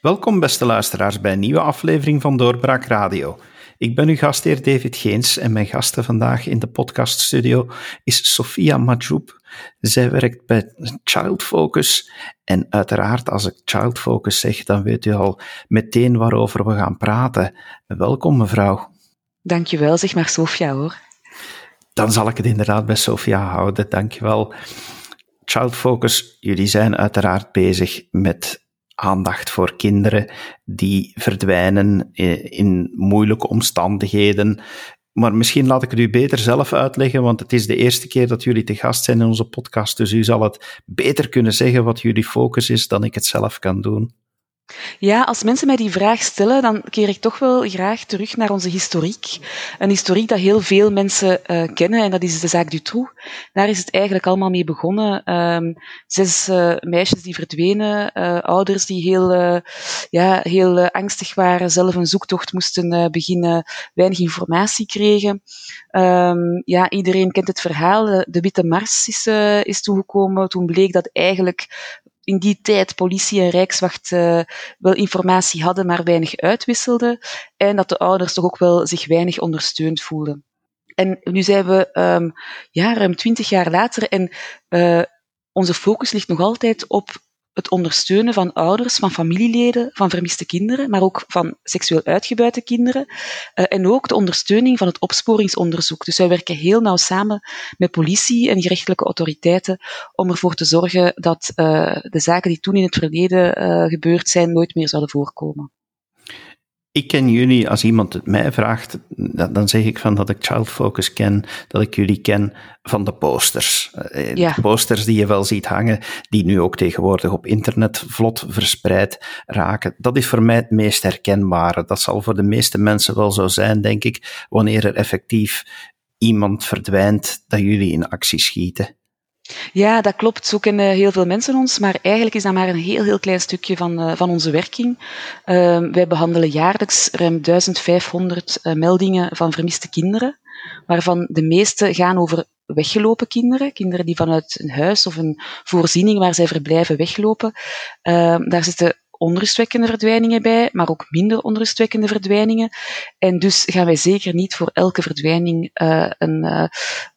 Welkom, beste luisteraars, bij een nieuwe aflevering van Doorbraak Radio. Ik ben uw gastheer David Geens en mijn gasten vandaag in de podcaststudio is Sofia Majoub. Zij werkt bij Child Focus en uiteraard als ik Child Focus zeg, dan weet u al meteen waarover we gaan praten. Welkom mevrouw. Dankjewel, zeg maar Sofia hoor. Dan zal ik het inderdaad bij Sofia houden, dankjewel. Child Focus, jullie zijn uiteraard bezig met aandacht voor kinderen die verdwijnen in moeilijke omstandigheden. Maar misschien laat ik het u beter zelf uitleggen, want het is de eerste keer dat jullie te gast zijn in onze podcast. Dus u zal het beter kunnen zeggen wat jullie focus is dan ik het zelf kan doen. Ja, als mensen mij die vraag stellen, dan keer ik toch wel graag terug naar onze historiek. Een historiek dat heel veel mensen uh, kennen, en dat is de zaak Dutroux. Daar is het eigenlijk allemaal mee begonnen. Um, zes uh, meisjes die verdwenen, uh, ouders die heel, ja, heel angstig waren, zelf een zoektocht moesten beginnen, weinig informatie kregen. Um, ja, iedereen kent het verhaal. De Witte Mars is, is toegekomen. Toen bleek dat eigenlijk in die tijd politie en rijkswacht uh, wel informatie hadden, maar weinig uitwisselden. En dat de ouders toch ook wel zich weinig ondersteund voelden. En nu zijn we um, ja, ruim twintig jaar later en uh, onze focus ligt nog altijd op het ondersteunen van ouders, van familieleden, van vermiste kinderen, maar ook van seksueel uitgebuite kinderen. Uh, en ook de ondersteuning van het opsporingsonderzoek. Dus wij werken heel nauw samen met politie en gerechtelijke autoriteiten om ervoor te zorgen dat uh, de zaken die toen in het verleden uh, gebeurd zijn nooit meer zouden voorkomen ik ken jullie, als iemand het mij vraagt, dan zeg ik van dat ik Child Focus ken, dat ik jullie ken van de posters. Eh, ja. De posters die je wel ziet hangen, die nu ook tegenwoordig op internet vlot verspreid raken. Dat is voor mij het meest herkenbare. Dat zal voor de meeste mensen wel zo zijn, denk ik, wanneer er effectief iemand verdwijnt, dat jullie in actie schieten. Ja, dat klopt. Zo kennen heel veel mensen ons, maar eigenlijk is dat maar een heel, heel klein stukje van, uh, van onze werking. Uh, wij behandelen jaarlijks ruim 1500 uh, meldingen van vermiste kinderen, waarvan de meeste gaan over weggelopen kinderen, kinderen die vanuit een huis of een voorziening waar zij verblijven weglopen. Ehm, daar zitten onrustwekkende verdwijningen bij, maar ook minder onrustwekkende verdwijningen. En dus gaan wij zeker niet voor elke verdwijning uh, een,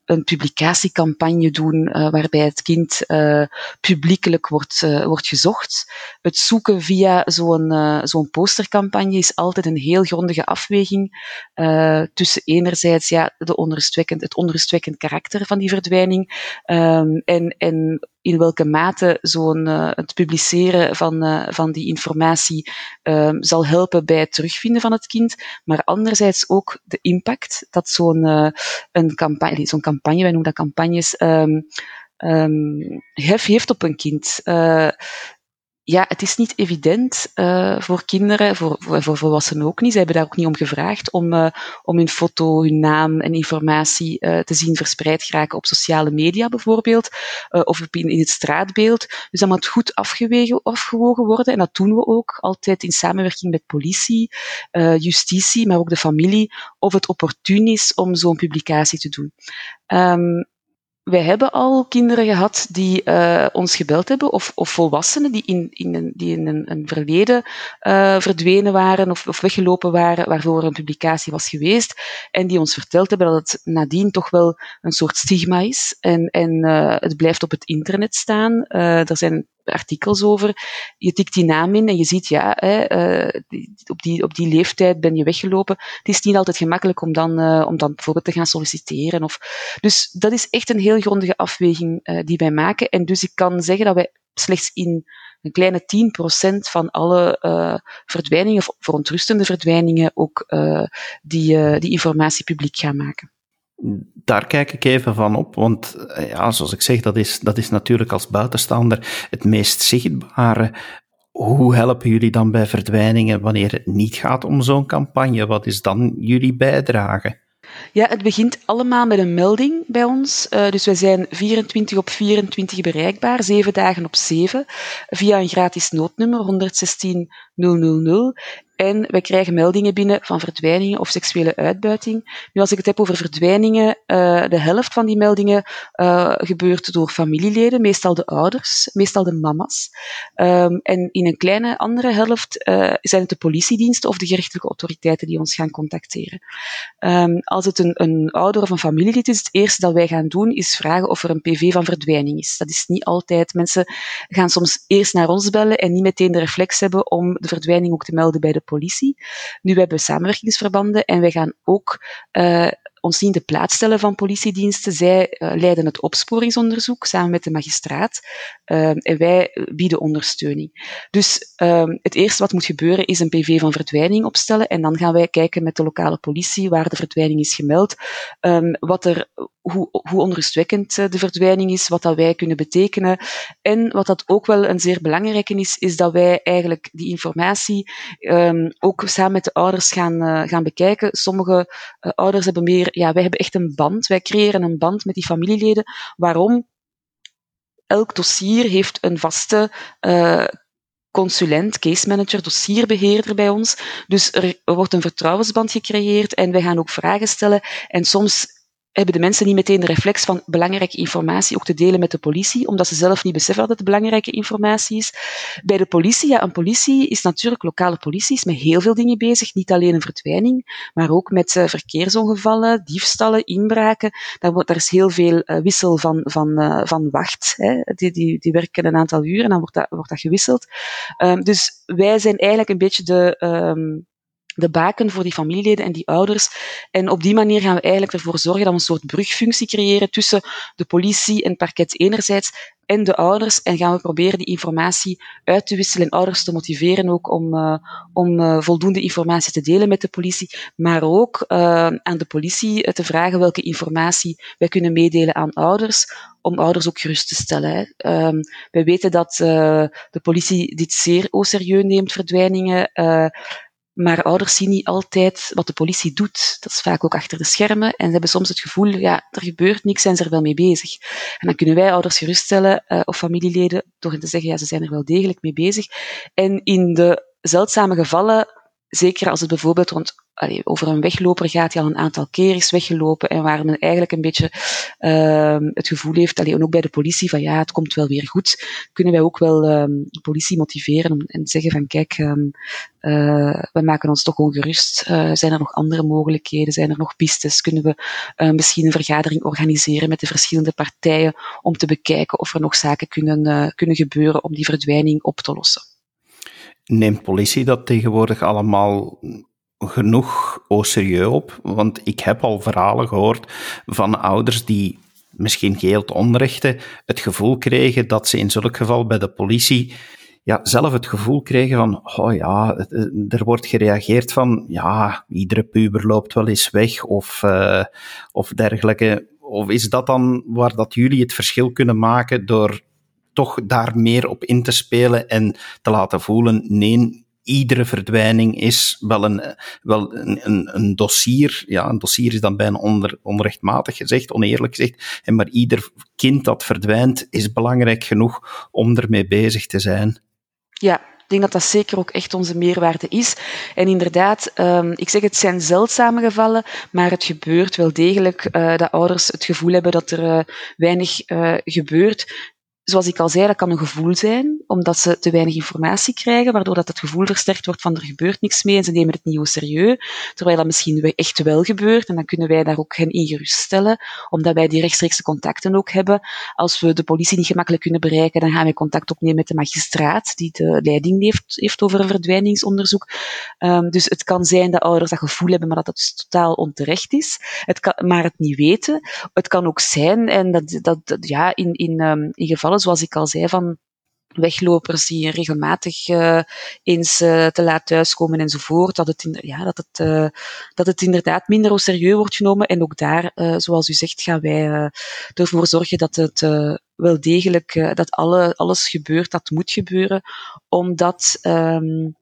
een publicatiecampagne doen uh, waarbij het kind uh, publiekelijk wordt, uh, wordt gezocht. Het zoeken via zo'n zo'n postercampagne is altijd een heel grondige afweging tussen enerzijds ja, de onrustwekkend, het onrustwekkend karakter van die verdwijning um, en, en in welke mate zo'n het publiceren van, van die informatie um, zal helpen bij het terugvinden van het kind, maar anderzijds ook de impact dat zo'n een campagne, zo'n campagne campagne, wij noemen dat campagnes, um, hef heeft op een kind. Uh, ja, het is niet evident uh, voor kinderen, voor, voor, voor, volwassenen ook niet. Ze hebben daar ook niet om gevraagd om, uh, om hun foto, hun naam en informatie uh, te zien verspreid geraken op sociale media bijvoorbeeld, of in, in het straatbeeld. Dus dat moet goed afgewegen, afgewogen worden en dat doen we ook altijd in samenwerking met politie, justitie, maar ook de familie, of het opportun is om zo'n publicatie te doen. Um, wij hebben al kinderen gehad die uh, ons gebeld hebben, of, of volwassenen die in, in, een, die in een, een verleden uh, verdwenen waren of, of weggelopen waren, waarvoor een publicatie was geweest, en die ons verteld hebben dat het nadien toch wel een soort stigma is en, en uh, het blijft op het internet staan. er zijn artikels over. Je tikt die naam in en je ziet, ja, hè, uh, op, die, op die leeftijd ben je weggelopen. Het is niet altijd gemakkelijk om dan, uh, om dan bijvoorbeeld te gaan solliciteren. Of, dus dat is echt een heel grondige afweging uh, die wij maken. En dus ik kan zeggen dat wij slechts in een kleine 10% van alle verdwijningen, of verontrustende verdwijningen, ook die, die informatie publiek gaan maken daar kijk ik even van op, want eh, ja, zoals ik zeg, dat is, dat is natuurlijk als buitenstaander het meest zichtbare. Hoe helpen jullie dan bij verdwijningen wanneer het niet gaat om zo'n campagne? Wat is dan jullie bijdrage? Ja, het begint allemaal met een melding bij ons. Uh, dus wij zijn 24 op 24 bereikbaar, 7 dagen op 7, via een gratis noodnummer 116 000. En wij krijgen meldingen binnen van verdwijningen of seksuele uitbuiting. Nu, als ik het heb over verdwijningen, uh, de helft van die meldingen uh, gebeurt door familieleden, meestal de ouders, meestal de mama's. Um, en in een kleine andere helft uh, zijn het de politiediensten of de gerechtelijke autoriteiten die ons gaan contacteren. Um, als het een, een ouder of een familielid is, het eerste dat wij gaan doen is vragen of er een PV van verdwijning is. Dat is niet altijd. Mensen gaan soms eerst naar ons bellen en niet meteen de reflex hebben om de verdwijning ook te melden bij de politie. Nu, we samenwerkingsverbanden en wij gaan ook uh, ons niet in de plaats stellen van politiediensten. Zij uh, leiden het opsporingsonderzoek samen met de magistraat uh, en wij bieden ondersteuning. Dus uh, het eerste wat moet gebeuren is een PV van verdwijning opstellen en dan gaan wij kijken met de lokale politie waar de verdwijning is gemeld, um, wat er, hoe, hoe onrustwekkend de verdwijning is, wat dat wij kunnen betekenen. En wat dat ook wel een zeer belangrijke is, is dat wij eigenlijk die informatie um, ook samen met de ouders gaan, gaan bekijken. Sommige ouders hebben meer ja, wij hebben echt een band. Wij creëren een band met die familieleden. Waarom? Elk dossier heeft een vaste uh, consulent, case manager, dossierbeheerder bij ons. Dus er wordt een vertrouwensband gecreëerd en wij gaan ook vragen stellen. En soms hebben de mensen niet meteen de reflex van belangrijke informatie ook te delen met de politie, omdat ze zelf niet beseffen dat het belangrijke informatie is. Bij de politie, ja, een politie is natuurlijk, lokale politie is met heel veel dingen bezig, niet alleen een verdwijning, maar ook met uh, verkeersongevallen, diefstallen, inbraken. Daar, wordt, daar is heel veel uh, wissel van, van, uh, van wacht. Hè. Die, die, die werken een aantal uren en dan wordt dat, wordt dat gewisseld. Um, dus wij zijn eigenlijk een beetje de, um, de baken voor die familieleden en die ouders. En op die manier gaan we eigenlijk ervoor zorgen dat we een soort brugfunctie creëren tussen de politie en het parket enerzijds en de ouders. En gaan we proberen die informatie uit te wisselen en ouders te motiveren ook om, uh, om uh, voldoende informatie te delen met de politie. Maar ook uh, aan de politie te vragen welke informatie wij kunnen meedelen aan ouders. Om ouders ook gerust te stellen. Hè. Um, wij weten dat de politie dit zeer serieus neemt, verdwijningen. Maar ouders zien niet altijd wat de politie doet. Dat is vaak ook achter de schermen. En ze hebben soms het gevoel, ja, er gebeurt niks, zijn ze er wel mee bezig. En dan kunnen wij ouders geruststellen, uh, of familieleden, door te zeggen, ja, ze zijn er wel degelijk mee bezig. En in de zeldzame gevallen, zeker als het bijvoorbeeld rond allee, over een wegloper gaat die al een aantal keer is weggelopen en waar men eigenlijk een beetje uh, het gevoel heeft, allee, ook bij de politie, van ja, het komt wel weer goed, kunnen wij ook wel um, de politie motiveren en zeggen van kijk, um, uh, we maken ons toch ongerust. Uh, zijn er nog andere mogelijkheden? Zijn er nog pistes? Kunnen we misschien een vergadering organiseren met de verschillende partijen om te bekijken of er nog zaken kunnen, kunnen gebeuren om die verdwijning op te lossen? Neemt politie dat tegenwoordig allemaal genoeg au serieus op. Want ik heb al verhalen gehoord van ouders die misschien geheel te onrechte het gevoel kregen dat ze in zulk geval bij de politie ja, zelf het gevoel kregen van, oh ja, er wordt gereageerd van, ja, iedere puber loopt wel eens weg of, uh, of dergelijke. Of is dat dan waar dat jullie het verschil kunnen maken door toch daar meer op in te spelen en te laten voelen, nee, iedere verdwijning is wel een, wel een, een, dossier. Ja, een dossier is dan bijna onrechtmatig gezegd, oneerlijk gezegd. En maar ieder kind dat verdwijnt is belangrijk genoeg om ermee bezig te zijn. Ja, ik denk dat dat zeker ook echt onze meerwaarde is. En inderdaad, um, ik zeg het zijn zeldzame gevallen, maar het gebeurt wel degelijk uh, dat ouders het gevoel hebben dat er uh, weinig uh, gebeurt zoals ik al zei, dat kan een gevoel zijn, omdat ze te weinig informatie krijgen, waardoor dat het gevoel versterkt wordt van er gebeurt niks mee en ze nemen het niet serieus, terwijl dat misschien echt wel gebeurt en dan kunnen wij daar ook hen in geruststellen, omdat wij die rechtstreekse contacten ook hebben. Als we de politie niet gemakkelijk kunnen bereiken, dan gaan wij contact opnemen met de magistraat, die de leiding heeft, heeft over een verdwijningsonderzoek. Um, dus het kan zijn dat ouders dat gevoel hebben, maar dat dat dus totaal onterecht is, het kan, maar het niet weten. Het kan ook zijn, en dat, dat, ja, in, in, um, in zoals ik al zei, van weglopers die regelmatig uh, eens uh, te laat thuiskomen enzovoort, dat het, ja, dat, het, uh, dat het inderdaad minder serieus wordt genomen. En ook daar, zoals u zegt, gaan wij ervoor zorgen dat het wel degelijk, dat alle, alles gebeurt dat moet gebeuren, omdat, um,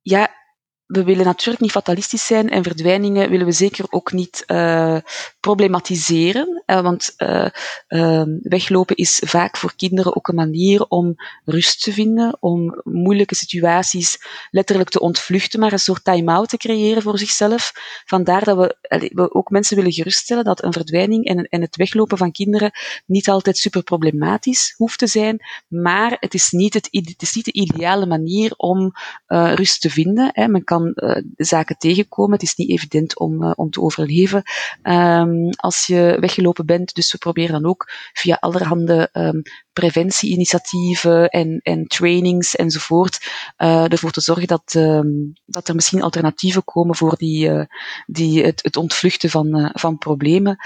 ja, we willen natuurlijk niet fatalistisch zijn en verdwijningen willen we zeker ook niet uh, problematiseren. Uh, want uh, weglopen is vaak voor kinderen ook een manier om rust te vinden, om moeilijke situaties letterlijk te ontvluchten, maar een soort time-out te creëren voor zichzelf. Vandaar dat we, we ook mensen willen geruststellen dat een verdwijning en, en het weglopen van kinderen niet altijd super problematisch hoeft te zijn, maar het is niet, het, het is niet de ideale manier om rust te vinden. Hè. Men kan uh, zaken tegenkomen. Het is niet evident om, uh, om te overleven um, als je weggelopen bent. Dus we proberen dan ook via allerhande um, preventieinitiatieven en, en trainings enzovoort uh, ervoor te zorgen dat, um, dat er misschien alternatieven komen voor die, die het, het ontvluchten van, van problemen.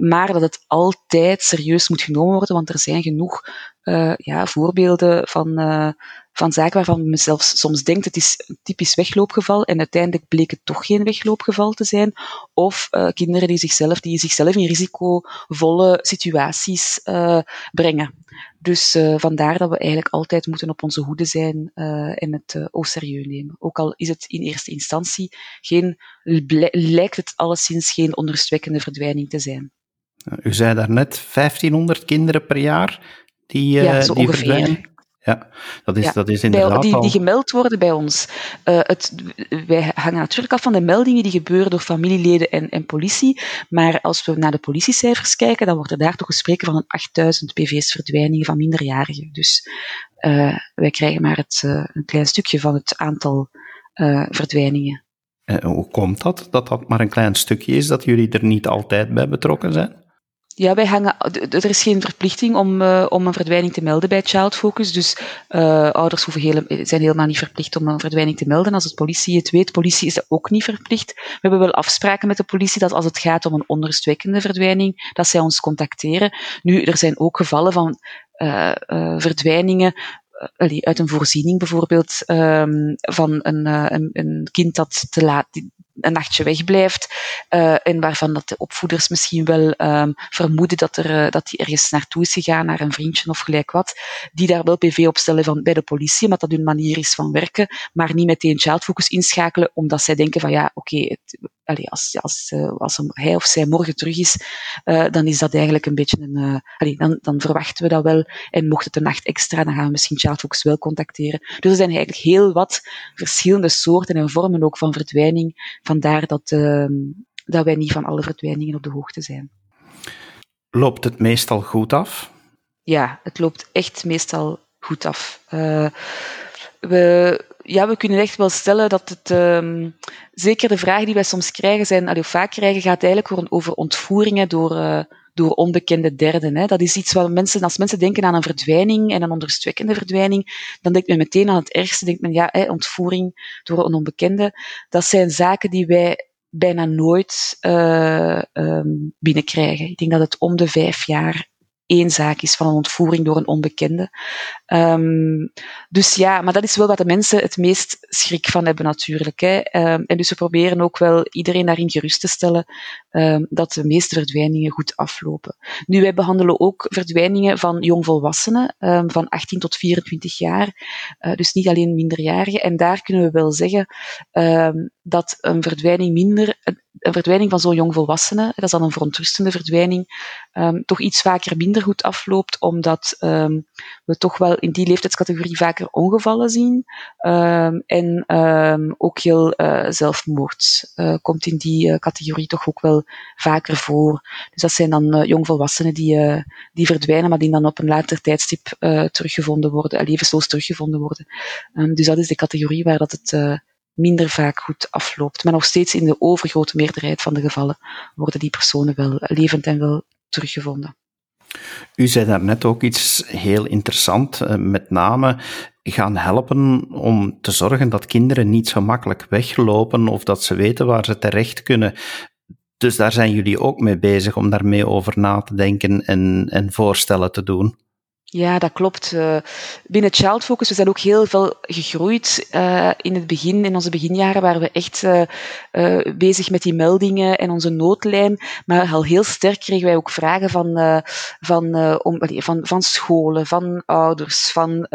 maar dat het altijd serieus moet genomen worden, want er zijn genoeg ja, voorbeelden van van zaken waarvan men zelfs soms denkt het is een typisch wegloopgeval en uiteindelijk bleek het toch geen wegloopgeval te zijn. Of uh, kinderen die zichzelf, die zichzelf in risicovolle situaties uh, brengen. Dus uh, vandaar dat we eigenlijk altijd moeten op onze hoede zijn en het au serieus nemen. Ook al is het in eerste instantie geen, lijkt het alleszins geen onrustwekkende verdwijning te zijn. U zei daarnet 1500 kinderen per jaar die, ja, die ongeveer. verdwijnen. Ja, dat is, dat is inderdaad die, die gemeld worden bij ons. Uh, het, wij hangen natuurlijk af van de meldingen die gebeuren door familieleden en, en politie. Maar als we naar de politiecijfers kijken, dan wordt er daar toch gesproken van een 8000 PV's verdwijningen van minderjarigen. Dus uh, wij krijgen maar het, uh, een klein stukje van het aantal verdwijningen. En hoe komt dat, dat dat maar een klein stukje is, dat jullie er niet altijd bij betrokken zijn? Ja, wij hangen, er is geen verplichting om, uh, om een verdwijning te melden bij Child Focus. Dus uh, ouders hoeven hele, zijn helemaal niet verplicht om een verdwijning te melden. Als het politie het weet, politie is dat ook niet verplicht. We hebben wel afspraken met de politie dat als het gaat om een onrustwekkende verdwijning, dat zij ons contacteren. Nu, er zijn ook gevallen van uh, verdwijningen uit een voorziening bijvoorbeeld um, van een, een, een, kind dat te laat, een nachtje wegblijft uh, en waarvan dat de opvoeders misschien wel um, vermoeden dat, er, uh, dat die ergens naartoe is gegaan, naar een vriendje of gelijk wat, die daar wel PV opstellen van, bij de politie, omdat dat hun manier is van werken, maar niet meteen childfocus inschakelen, omdat zij denken van ja, oké, okay, allee, als, als, als hij of zij morgen terug is, uh, dan is dat eigenlijk een beetje een, uh, allee, dan, dan verwachten we dat wel. En mocht het een nacht extra, dan gaan we misschien Childfocus wel contacteren. Dus er zijn eigenlijk heel wat verschillende soorten en vormen ook van verdwijning. Vandaar dat, uh, dat wij niet van alle verdwijningen op de hoogte zijn. Loopt het meestal goed af? Ja, het loopt echt meestal goed af. We, ja, we kunnen echt wel stellen dat het, um, zeker de vragen die wij soms krijgen zijn, of vaak krijgen, gaat eigenlijk over ontvoeringen door, uh, door onbekende derden. Hè. Dat is iets wat mensen, als mensen denken aan een verdwijning en een onderstwekkende verdwijning, dan denkt men meteen aan het ergste, denkt men, ja, hè, ontvoering door een onbekende. Dat zijn zaken die wij bijna nooit uh, um, binnenkrijgen. Ik denk dat het om de vijf jaar één zaak is van een ontvoering door een onbekende. Um, dus ja, maar dat is wel wat de mensen het meest schrik van hebben natuurlijk. Hè. Um, en dus we proberen ook wel iedereen daarin gerust te stellen um, dat de meeste verdwijningen goed aflopen. Nu, wij behandelen ook verdwijningen van jongvolwassenen, van 18 tot 24 jaar. Uh, dus niet alleen minderjarigen. En daar kunnen we wel zeggen dat een verdwijning minder, een verdwijning van zo'n jongvolwassene, dat is dan een verontrustende verdwijning, toch iets vaker minder goed afloopt, omdat we toch wel in die leeftijdscategorie vaker ongevallen zien. Um, en ook heel uh, zelfmoord uh, komt in die uh, categorie toch ook wel vaker voor. Dus dat zijn dan jongvolwassenen die, die verdwijnen, maar die dan op een later tijdstip teruggevonden worden, levensloos teruggevonden worden. Dus dat is de categorie waar dat het minder vaak goed afloopt. Maar nog steeds in de overgrote meerderheid van de gevallen worden die personen wel levend en wel teruggevonden. U zei daarnet ook iets heel interessant, eh, met name gaan helpen om te zorgen dat kinderen niet zo makkelijk weglopen of dat ze weten waar ze terecht kunnen. Dus daar zijn jullie ook mee bezig om daarmee over na te denken en, en voorstellen te doen. Ja, dat klopt. Uh, binnen Child Focus, we zijn ook heel veel gegroeid. Uh, in het begin, in onze beginjaren, waren we echt uh, bezig met die meldingen en onze noodlijn. Maar al heel sterk kregen wij ook vragen van, van, van, van scholen, van ouders, van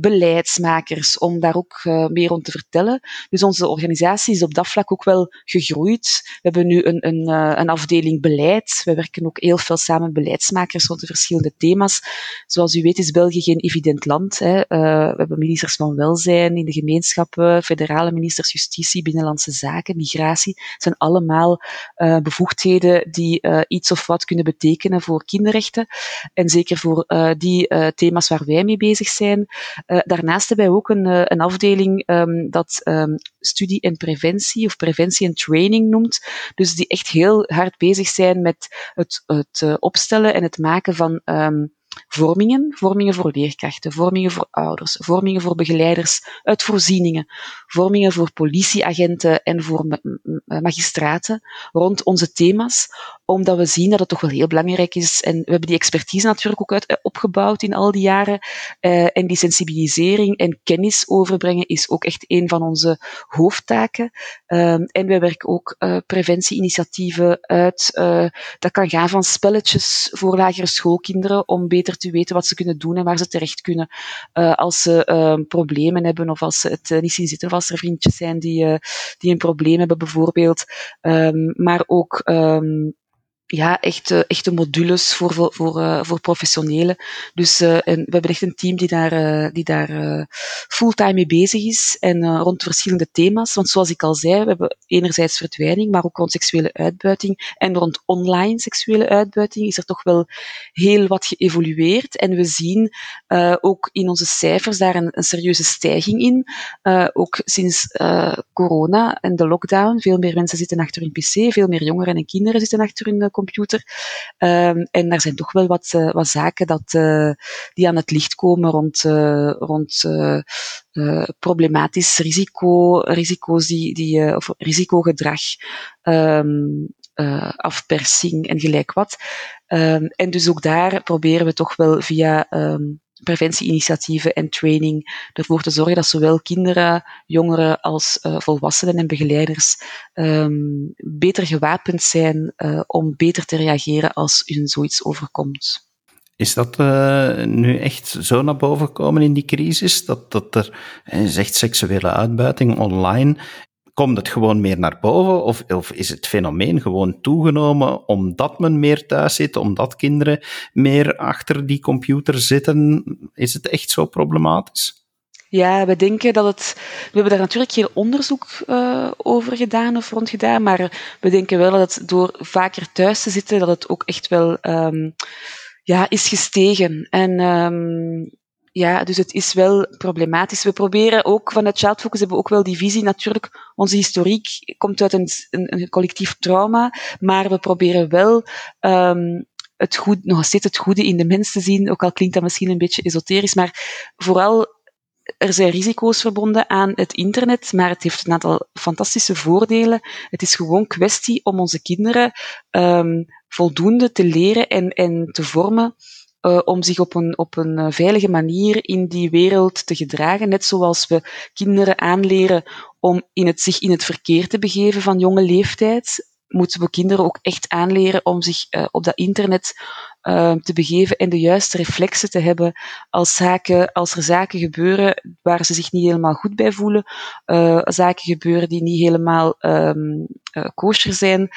beleidsmakers, om daar ook meer om te vertellen. Dus onze organisatie is op dat vlak ook wel gegroeid. We hebben nu een, een, een afdeling beleid. We werken ook heel veel samen met beleidsmakers rond de verschillende thema's. Zoals u weet is België geen evident land. Hè. Uh, we hebben ministers van welzijn in de gemeenschappen, federale ministers justitie, binnenlandse zaken, migratie. Het zijn allemaal uh, bevoegdheden die uh, iets of wat kunnen betekenen voor kinderrechten. En zeker voor die thema's waar wij mee bezig zijn. daarnaast hebben wij ook een, een afdeling um, dat um, studie en preventie of preventie en training noemt. Dus die echt heel hard bezig zijn met het, het opstellen en het maken van um, vormingen, vormingen voor leerkrachten, vormingen voor ouders, vormingen voor begeleiders uit voorzieningen, vormingen voor politieagenten en voor magistraten rond onze thema's, omdat we zien dat het toch wel heel belangrijk is. En we hebben die expertise natuurlijk ook uit, eh, opgebouwd in al die jaren. Uh, en die sensibilisering en kennis overbrengen is ook echt een van onze hoofdtaken. Uh, en wij werken ook uh, preventieinitiatieven uit. dat kan gaan van spelletjes voor lagere schoolkinderen om beter te weten wat ze kunnen doen en waar ze terecht kunnen als ze ehm, problemen hebben of als ze het niet zien zitten of als er vriendjes zijn die, die een probleem hebben bijvoorbeeld. Um, maar ook um, ja, echte, echte modules voor, voor, voor, uh, voor professionelen. Dus uh, en we hebben echt een team die daar, uh, die daar fulltime mee bezig is en rond verschillende thema's. Want zoals ik al zei, we hebben enerzijds verdwijning, maar ook rond seksuele uitbuiting. En rond online seksuele uitbuiting is er toch wel heel wat geëvolueerd. En we zien ook in onze cijfers daar een, serieuze stijging in. ook sinds corona en de lockdown. Veel meer mensen zitten achter hun pc, veel meer jongeren en kinderen zitten achter hun computer. Um, en daar zijn toch wel wat, uh, wat zaken dat, uh, die aan het licht komen rond, uh, rond problematisch risico, risico's die, die, of risicogedrag, um, afpersing en gelijk wat. Um, en dus ook daar proberen we toch wel via preventieinitiatieven en training ervoor te zorgen dat zowel kinderen, jongeren als uh, volwassenen en begeleiders um, beter gewapend zijn uh, om beter te reageren als hun zoiets overkomt. Is dat uh, nu echt zo naar boven gekomen in die crisis? Dat, dat er, zegt seksuele uitbuiting online, Komt het gewoon meer naar boven of, of is het fenomeen gewoon toegenomen omdat men meer thuis zit, omdat kinderen meer achter die computer zitten? Is het echt zo problematisch? Ja, we denken dat het. We hebben daar natuurlijk geen onderzoek uh, over gedaan of rond gedaan, maar we denken wel dat het door vaker thuis te zitten, dat het ook echt wel um, ja, is gestegen. En um, ja, dus het is wel problematisch. We proberen ook vanuit Child Focus hebben we ook wel die visie. Natuurlijk, onze historiek komt uit een, een, collectief trauma, maar we proberen wel um, het goed, nog steeds het goede in de mens te zien. Ook al klinkt dat misschien een beetje esoterisch, maar vooral er zijn risico's verbonden aan het internet, maar het heeft een aantal fantastische voordelen. Het is gewoon kwestie om onze kinderen um, voldoende te leren en, en te vormen uh, om zich op een, op een eh, veilige manier in die wereld te gedragen. Net zoals we kinderen aanleren om in het, zich in het verkeer te begeven van jonge leeftijd, moeten we kinderen ook echt aanleren om zich uh, op dat internet uh, te begeven en de juiste reflexen te hebben als, zaken, als er zaken gebeuren waar ze zich niet helemaal goed bij voelen, uh, zaken gebeuren die niet helemaal um, kosher zijn,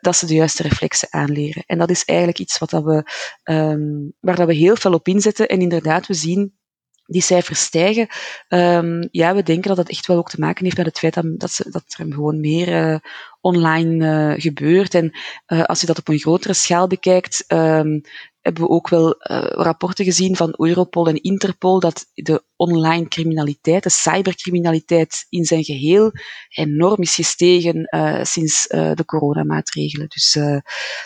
dat ze de juiste reflexen aanleren. En dat is eigenlijk iets wat dat we, um, waar dat we heel veel op inzetten. En inderdaad, we zien die cijfers stijgen. Um, ja, we denken dat het echt wel ook te maken heeft met het feit dat, dat, dat er gewoon meer uh, online uh, gebeurt. En uh, als je dat op een grotere schaal bekijkt, um, hebben we ook wel rapporten gezien van Europol en Interpol dat de online criminaliteit, de cybercriminaliteit in zijn geheel enorm is gestegen sinds de coronamaatregelen. Dus,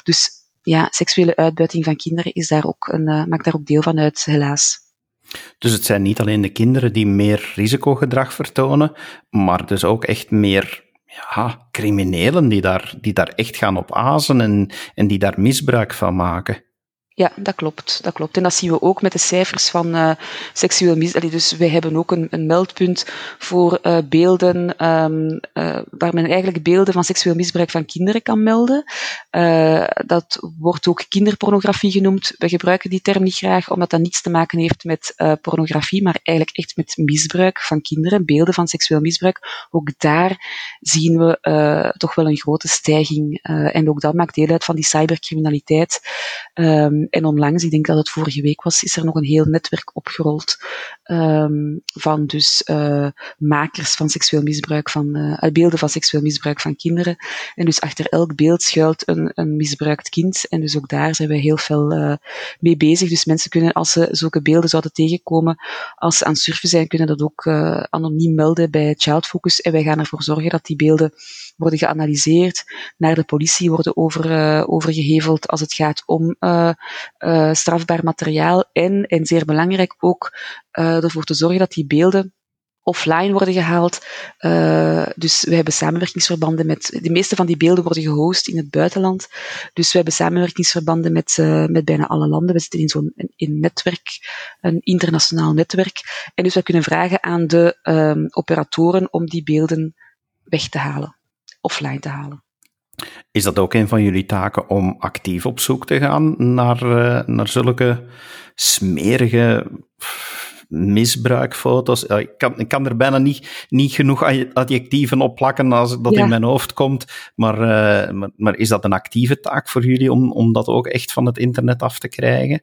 dus ja, seksuele uitbuiting van kinderen is daar ook een, maakt daar ook deel van uit, helaas. Dus het zijn niet alleen de kinderen die meer risicogedrag vertonen, maar dus ook echt meer ja, criminelen die daar, die daar echt gaan op azen en, en die daar misbruik van maken. Ja, dat klopt, dat klopt. En dat zien we ook met de cijfers van uh, seksueel misbruik. Dus wij hebben ook een, een meldpunt voor uh, beelden, um, uh, waar men eigenlijk beelden van seksueel misbruik van kinderen kan melden. dat wordt ook kinderpornografie genoemd. We gebruiken die term niet graag, omdat dat niets te maken heeft met pornografie, maar eigenlijk echt met misbruik van kinderen, beelden van seksueel misbruik. Ook daar zien we toch wel een grote stijging. en ook dat maakt deel uit van die cybercriminaliteit. Um, en onlangs, ik denk dat het vorige week was, is er nog een heel netwerk opgerold um, van dus uh, makers van seksueel misbruik van uh, beelden van seksueel misbruik van kinderen. En dus achter elk beeld schuilt een, een misbruikt kind. En dus ook daar zijn wij heel veel uh, mee bezig. Dus mensen kunnen, als ze zulke beelden zouden tegenkomen, als ze aan surfen zijn, kunnen dat ook anoniem melden bij Child Focus. En wij gaan ervoor zorgen dat die beelden worden geanalyseerd, naar de politie worden over, overgeheveld als het gaat om uh, uh, strafbaar materiaal en, en zeer belangrijk ook uh, ervoor te zorgen dat die beelden offline worden gehaald. Uh, dus we hebben samenwerkingsverbanden met. De meeste van die beelden worden gehost in het buitenland. Dus we hebben samenwerkingsverbanden met, uh, met bijna alle landen. We zitten in zo'n in netwerk, een internationaal netwerk. En dus we kunnen vragen aan de um, operatoren om die beelden weg te halen offline te halen. Is dat ook een van jullie taken om actief op zoek te gaan naar, uh, naar zulke smerige misbruikfoto's? Ik kan, ik kan er bijna niet, niet genoeg adjectieven op plakken als dat in mijn hoofd komt. Maar, uh, maar, maar, is dat een actieve taak voor jullie om, om dat ook echt van het internet af te krijgen?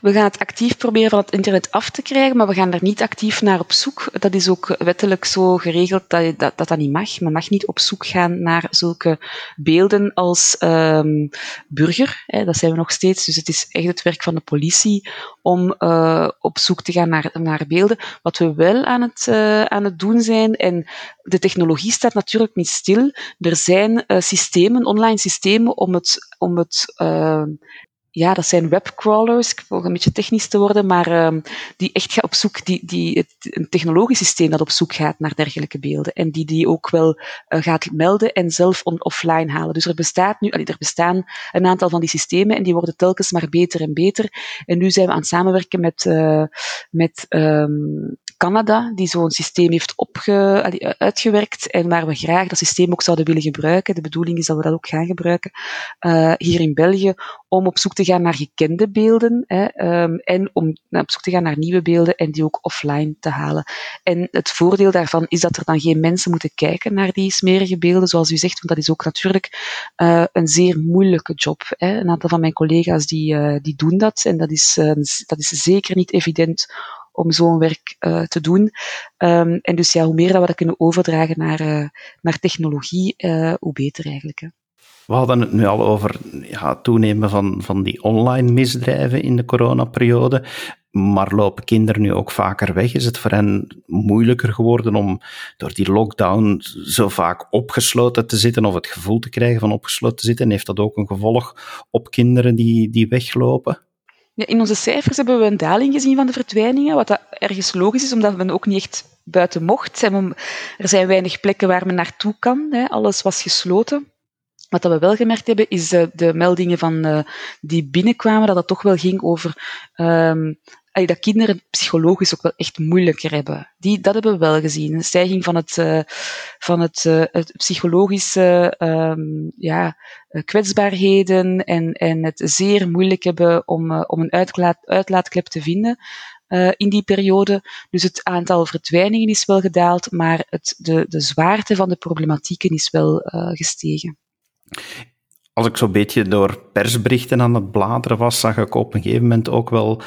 We gaan het actief proberen van het internet af te krijgen, maar we gaan daar niet actief naar op zoek. Dat is ook wettelijk zo geregeld dat dat, dat, dat niet mag. Men mag niet op zoek gaan naar zulke beelden als um, burger. Hè, dat zijn we nog steeds. Dus het is echt het werk van de politie om uh, op zoek te gaan naar, naar beelden. Wat we wel aan het, uh, aan het doen zijn, en de technologie staat natuurlijk niet stil. Er zijn uh, systemen, online systemen, om het, om het ja, dat zijn webcrawlers, ik probeer een beetje technisch te worden, maar um, die echt op zoek, die, die, een technologisch systeem dat op zoek gaat naar dergelijke beelden en die die ook wel uh, gaat melden en zelf on, offline halen. Dus er bestaat nu, er bestaan een aantal van die systemen en die worden telkens maar beter en beter. En nu zijn we aan het samenwerken met, uh, met um, Canada, die zo'n systeem heeft opge, uitgewerkt en waar we graag dat systeem ook zouden willen gebruiken. De bedoeling is dat we dat ook gaan gebruiken uh, hier in België, om op zoek te gaan naar gekende beelden hè, um, en om op zoek te gaan naar nieuwe beelden en die ook offline te halen. En het voordeel daarvan is dat er dan geen mensen moeten kijken naar die smerige beelden, zoals u zegt, want dat is ook natuurlijk uh, een zeer moeilijke job. Hè. Een aantal van mijn collega's die, uh, die doen dat en dat is, uh, dat is zeker niet evident om zo'n werk te doen. Um, en dus ja, hoe meer dat we dat kunnen overdragen naar, naar technologie, hoe beter eigenlijk. Hè. We hadden het nu al over ja, toenemen van, van die online misdrijven in de coronaperiode. Maar lopen kinderen nu ook vaker weg? Is het voor hen moeilijker geworden om door die lockdown zo vaak opgesloten te zitten of het gevoel te krijgen van opgesloten te zitten? Heeft dat ook een gevolg op kinderen die, die weglopen? In onze cijfers hebben we een daling gezien van de verdwijningen, wat dat ergens logisch is, omdat men ook niet echt buiten mocht. Er zijn weinig plekken waar men naartoe kan. Alles was gesloten. Wat we wel gemerkt hebben, is de, de meldingen van, uh, die binnenkwamen, dat het toch wel ging over um, dat kinderen psychologisch ook wel echt moeilijker hebben. Die, dat hebben we wel gezien. Een stijging van het, uh, van het, het psychologische um, ja, kwetsbaarheden en, en het zeer moeilijk hebben om, om een uitlaat, uitlaatklep te vinden. In die periode. Dus het aantal verdwijningen is wel gedaald, maar het, de, de zwaarte van de problematieken is wel gestegen als ik zo'n beetje door persberichten aan het bladeren was, zag ik op een gegeven moment ook wel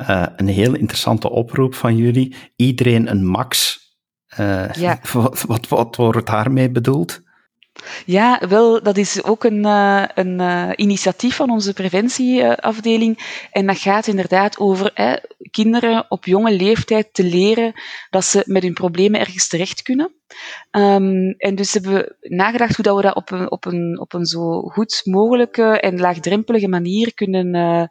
uh, een heel interessante oproep van jullie. Iedereen een max. Uh, ja. wat, wat, wat wordt daarmee bedoeld? Ja, wel, dat is ook een, uh, een initiatief van onze preventieafdeling. En dat gaat inderdaad over hè, kinderen op jonge leeftijd te leren dat ze met hun problemen ergens terecht kunnen. Um, en dus hebben we nagedacht hoe dat we dat op een, op een, op een zo goed mogelijke en laagdrempelige manier kunnen, uh,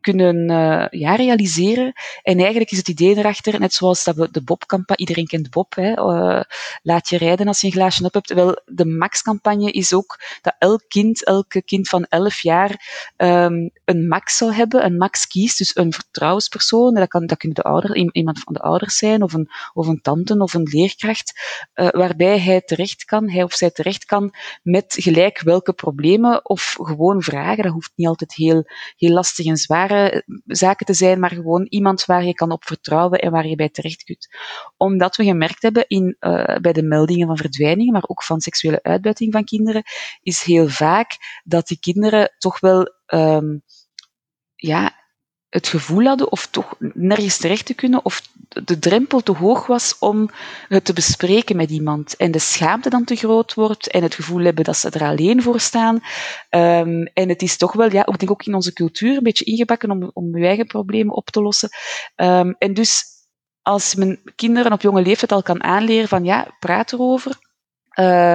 kunnen uh, ja, realiseren. En eigenlijk is het idee erachter, net zoals dat we de Bob-campagne, iedereen kent Bob, hè, uh, laat je rijden als je een glaasje op hebt. Wel, de Max-campagne is ook dat elk kind, elke kind van 11 jaar, um, een Max zal hebben, een Max kiest, dus een vertrouwenspersoon. Dat, kan, dat kunnen de ouder, iemand van de ouders zijn, of een, of een tante, of een leerkracht, uh, waarbij hij terecht kan, hij of zij terecht kan met gelijk welke problemen of gewoon vragen. Dat hoeft niet altijd heel, heel lastig en zaken te zijn, maar gewoon iemand waar je kan op vertrouwen en waar je bij terecht kunt. Omdat we gemerkt hebben in, uh, bij de meldingen van verdwijningen, maar ook van seksuele uitbuiting van kinderen, is heel vaak dat die kinderen toch wel um, ja, het gevoel hadden of toch nergens terecht te kunnen of de drempel te hoog was om het te bespreken met iemand en de schaamte dan te groot wordt en het gevoel hebben dat ze er alleen voor staan. Um, en het is toch wel, ja, ik denk ook in onze cultuur een beetje ingebakken om, om je eigen problemen op te lossen. Um, en dus als mijn kinderen op jonge leeftijd al kan aanleren van ja, praat erover, uh,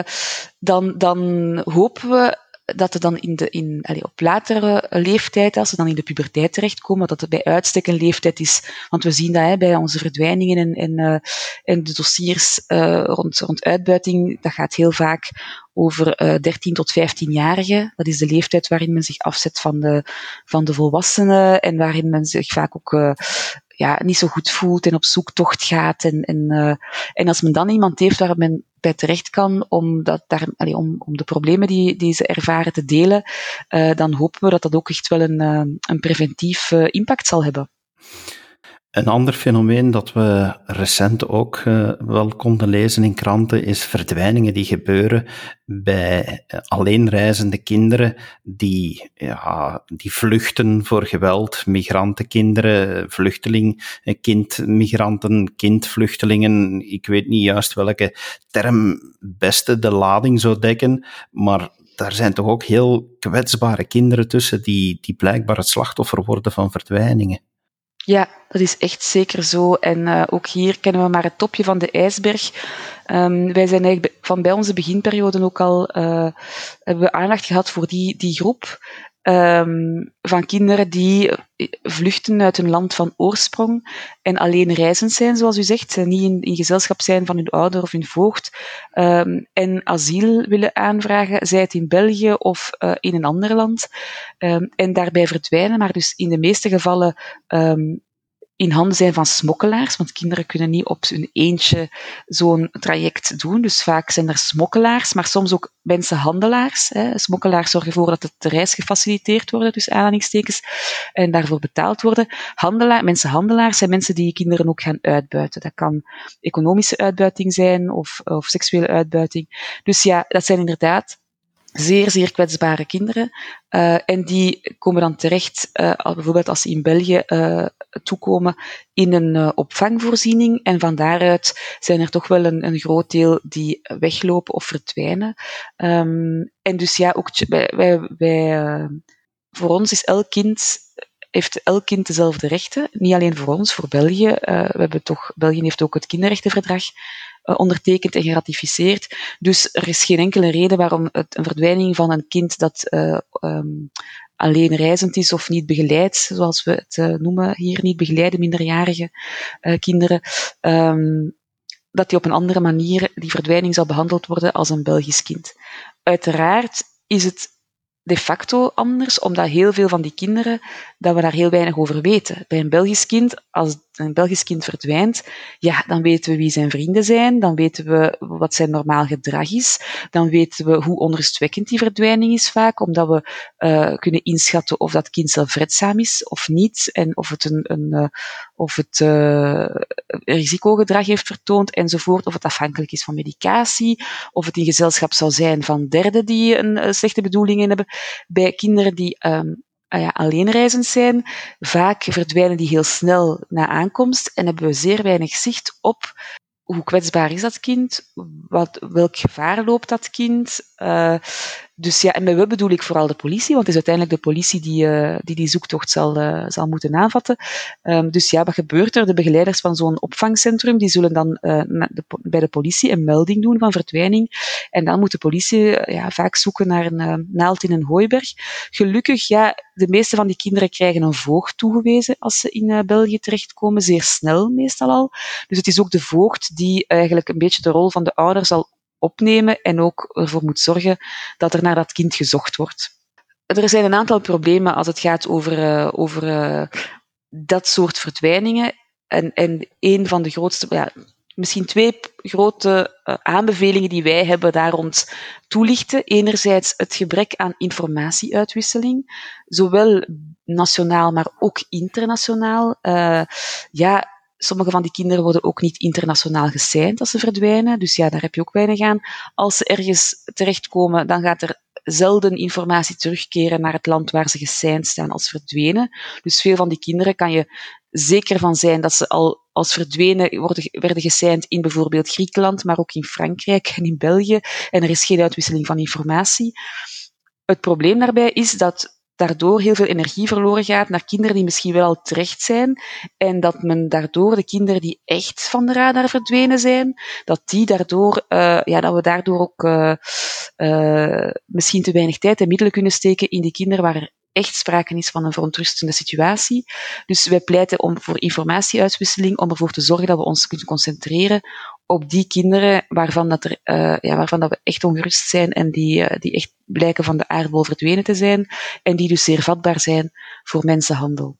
dan, dan hopen we dat er dan in de, in, op latere leeftijd, als ze dan in de puberteit terechtkomen, dat het bij uitstek een leeftijd is. Want we zien dat hè, bij onze verdwijningen en, en, en de dossiers uh, rond, rond uitbuiting, dat gaat heel vaak over uh, 13 tot 15-jarigen. Dat is de leeftijd waarin men zich afzet van de, van de volwassenen en waarin men zich vaak ook ja, niet zo goed voelt en op zoektocht gaat. En, en, uh, en als men dan iemand heeft waar men bij terecht kan om, dat daar, om, om de problemen die, die ze ervaren te delen, uh, dan hopen we dat dat ook echt wel een, uh, een preventief impact zal hebben. Een ander fenomeen dat we recent ook uh, wel konden lezen in kranten is verdwijningen die gebeuren bij uh, alleenreizende kinderen die, ja, die vluchten voor geweld, migrantenkinderen, vluchteling, kind, migranten, kindvluchtelingen. Ik weet niet juist welke term beste de lading zou dekken, maar daar zijn toch ook heel kwetsbare kinderen tussen die, die blijkbaar het slachtoffer worden van verdwijningen. Ja, dat is echt zeker zo. En uh, ook hier kennen we maar het topje van de ijsberg. Um, wij zijn eigenlijk van bij onze beginperiode ook al uh, hebben we aandacht gehad voor die, die groep um, van kinderen die vluchten uit hun land van oorsprong en alleen reizend zijn, zoals u zegt, niet in, gezelschap zijn van hun ouder of hun voogd, um, en asiel willen aanvragen, zij het in België of uh, in een ander land, um, en daarbij verdwijnen, maar dus in de meeste gevallen in handen zijn van smokkelaars, want kinderen kunnen niet op hun eentje zo'n traject doen. Dus vaak zijn er smokkelaars, maar soms ook mensenhandelaars. Hè. Smokkelaars zorgen ervoor dat de reis gefaciliteerd wordt, dus aanhalingstekens, en daarvoor betaald worden. Handelaar, mensenhandelaars zijn mensen die kinderen ook gaan uitbuiten. Dat kan economische uitbuiting zijn of, of seksuele uitbuiting. Dus ja, dat zijn inderdaad zeer, zeer kwetsbare kinderen. Uh, en die komen dan terecht, uh, bijvoorbeeld als ze in België uh, toekomen, in een opvangvoorziening. En van daaruit zijn er toch wel een, een groot deel die weglopen of verdwijnen. Um, en dus ja, ook wij, wij, voor ons is elk kind heeft elk kind dezelfde rechten. Niet alleen voor ons, voor België. We hebben toch, België heeft ook het kinderrechtenverdrag ondertekend en geratificeerd. Dus er is geen enkele reden waarom het, een verdwijning van een kind dat uh, um, alleen reizend is of niet begeleid, zoals we het uh, noemen hier, niet begeleide minderjarige kinderen, um, dat die op een andere manier, die verdwijning zal behandeld worden als een Belgisch kind. Uiteraard is het de facto anders, omdat heel veel van die kinderen, dat we daar heel weinig over weten. Bij een Belgisch kind, als een Belgisch kind verdwijnt, ja, dan weten we wie zijn vrienden zijn, dan weten we wat zijn normaal gedrag is, dan weten we hoe onrustwekkend die verdwijning is vaak, omdat we uh, kunnen inschatten of dat kind zelfredzaam is of niet, en of het een, een uh, of het uh, risicogedrag heeft vertoond enzovoort, of het afhankelijk is van medicatie, of het in gezelschap zou zijn van derden die een slechte bedoelingen hebben. Bij kinderen die uh, ja, alleenreizend zijn, vaak verdwijnen die heel snel na aankomst en hebben we zeer weinig zicht op hoe kwetsbaar is dat kind, wat, welk gevaar loopt dat kind, uh, Dus ja, en met we bedoel ik vooral de politie, want het is uiteindelijk de politie die uh, die, die zoektocht zal, uh, zal moeten aanvatten. Um, dus ja, wat gebeurt er? De begeleiders van zo'n opvangcentrum, die zullen dan de, bij de politie een melding doen van verdwijning. En dan moet de politie ja, vaak zoeken naar een naald in een hooiberg. Gelukkig, ja, de meeste van die kinderen krijgen een voogd toegewezen als ze in België terechtkomen, zeer snel meestal al. Dus het is ook de voogd die eigenlijk een beetje de rol van de ouder zal opnemen en ook ervoor moet zorgen dat er naar dat kind gezocht wordt. Er zijn een aantal problemen als het gaat over, uh, over uh, dat soort verdwijningen. En, en een van de grootste, ja, misschien twee grote uh, aanbevelingen die wij hebben daar rond toelichten. Enerzijds het gebrek aan informatieuitwisseling, zowel nationaal, maar ook internationaal. ja, Sommige van die kinderen worden ook niet internationaal geseind als ze verdwijnen. Dus ja, daar heb je ook weinig aan. Als ze ergens terechtkomen, dan gaat er zelden informatie terugkeren naar het land waar ze geseind staan als verdwenen. Dus veel van die kinderen kan je zeker van zijn dat ze al als verdwenen worden, werden geseind in bijvoorbeeld Griekenland, maar ook in Frankrijk en in België. En er is geen uitwisseling van informatie. Het probleem daarbij is dat daardoor heel veel energie verloren gaat naar kinderen die misschien wel al terecht zijn en dat men daardoor de kinderen die echt van de radar verdwenen zijn, dat die daardoor, uh, ja, dat we daardoor ook uh, uh, misschien te weinig tijd en middelen kunnen steken in die kinderen waar er echt sprake is van een verontrustende situatie. Dus wij pleiten om, voor informatieuitwisseling, om ervoor te zorgen dat we ons kunnen concentreren op die kinderen waarvan, dat er, uh, ja, waarvan dat we echt ongerust zijn en die, uh, die echt blijken van de aardbol verdwenen te zijn en die dus zeer vatbaar zijn voor mensenhandel.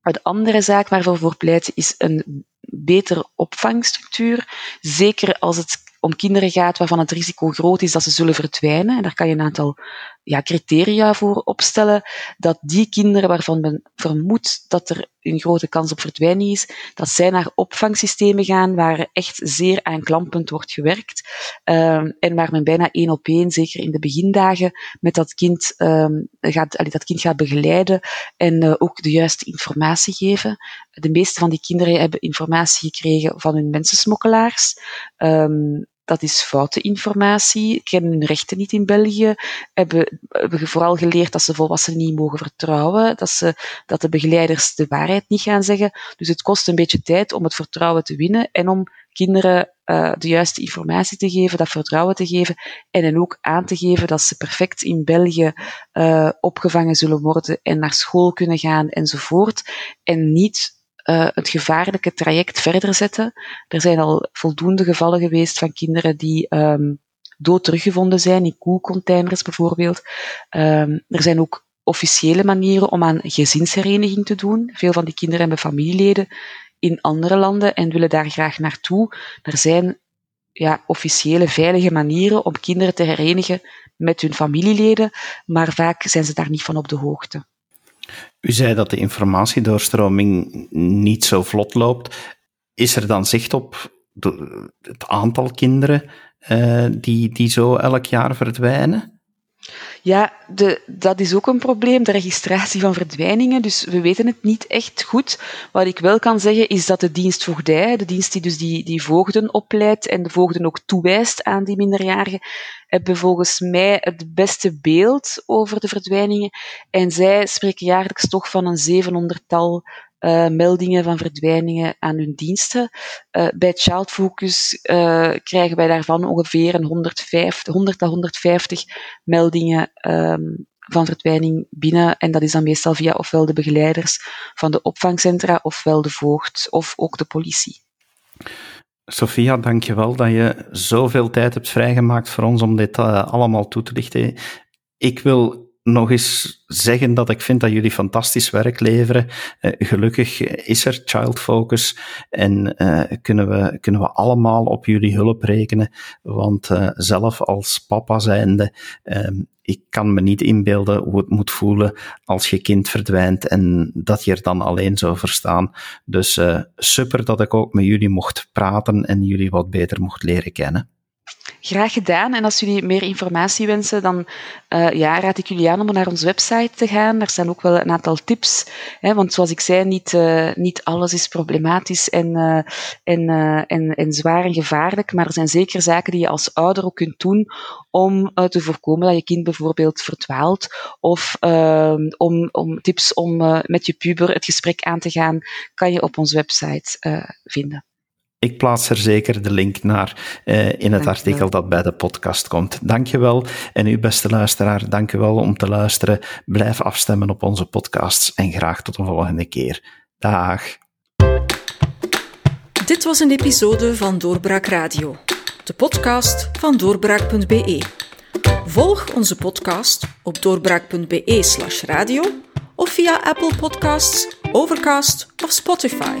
De andere zaak waarvoor we voor pleiten is een betere opvangstructuur. Zeker als het om kinderen gaat waarvan het risico groot is dat ze zullen verdwijnen. En daar kan je een aantal ja, criteria voor opstellen. Dat die kinderen waarvan men vermoedt dat er een grote kans op verdwijning is, dat zij naar opvangsystemen gaan waar echt zeer aanklampend wordt gewerkt. Um, en waar men bijna één op één, zeker in de begindagen, met dat kind, um, gaat, dat kind gaat begeleiden en uh, ook de juiste informatie geven. De meeste van die kinderen hebben informatie gekregen van hun mensensmokkelaars. Um, dat is foute informatie, kennen hun rechten niet in België, hebben, hebben vooral geleerd dat ze volwassenen niet mogen vertrouwen, dat, ze, dat de begeleiders de waarheid niet gaan zeggen. Dus het kost een beetje tijd om het vertrouwen te winnen en om kinderen uh, de juiste informatie te geven, dat vertrouwen te geven en hen ook aan te geven dat ze perfect in België uh, opgevangen zullen worden en naar school kunnen gaan enzovoort. En niet uh, het gevaarlijke traject verder zetten. Er zijn al voldoende gevallen geweest van kinderen die um, dood teruggevonden zijn, in koelcontainers bijvoorbeeld. Um, er zijn ook officiële manieren om aan gezinshereniging te doen. Veel van die kinderen hebben familieleden in andere landen en willen daar graag naartoe. Er zijn ja, officiële, veilige manieren om kinderen te herenigen met hun familieleden, maar vaak zijn ze daar niet van op de hoogte. U zei dat de informatiedoorstroming niet zo vlot loopt. Is er dan zicht op het aantal kinderen uh, die, die zo elk jaar verdwijnen? Ja, de, dat is ook een probleem, de registratie van verdwijningen. Dus we weten het niet echt goed. Wat ik wel kan zeggen is dat de dienst voogdij, de dienst die dus die, die voogden opleidt en de voogden ook toewijst aan die minderjarigen, hebben volgens mij het beste beeld over de verdwijningen. En zij spreken jaarlijks toch van een zevenhonderdtal uh, meldingen van verdwijningen aan hun diensten. Uh, bij Child Focus uh, krijgen wij daarvan ongeveer een 150, 100 tot 150 meldingen um, van verdwijning binnen. En dat is dan meestal via ofwel de begeleiders van de opvangcentra, ofwel de voogd, of ook de politie. Sophia, dankjewel dat je zoveel tijd hebt vrijgemaakt voor ons om dit allemaal toe te lichten. Ik wil nog eens zeggen dat ik vind dat jullie fantastisch werk leveren. Uh, gelukkig is er Child Focus en uh, kunnen, we, kunnen we allemaal op jullie hulp rekenen. Want uh, zelf als papa zijnde, ehm, ik kan me niet inbeelden hoe het moet voelen als je kind verdwijnt en dat je er dan alleen zou verstaan. Dus super dat ik ook met jullie mocht praten en jullie wat beter mocht leren kennen. Graag gedaan. En als jullie meer informatie wensen, dan uh, ja, raad ik jullie aan om naar onze website te gaan. Daar staan ook wel een aantal tips. Hè, want zoals ik zei, niet, uh, niet alles is problematisch en, uh, en, en, en zwaar en gevaarlijk. Maar er zijn zeker zaken die je als ouder ook kunt doen om te voorkomen dat je kind bijvoorbeeld verdwaalt. Of ehm, om, om tips om met je puber het gesprek aan te gaan, kan je op onze website vinden. Ik plaats er zeker de link naar uh, in het artikel dat bij de podcast komt. Dankjewel. En u, beste luisteraar, dankjewel om te luisteren. Blijf afstemmen op onze podcasts en graag tot een volgende keer. Dag. Dit was een episode van Doorbraak Radio, de podcast van doorbraak.be. Volg onze podcast op doorbraak.be/slash radio of via Apple Podcasts, Overcast of Spotify.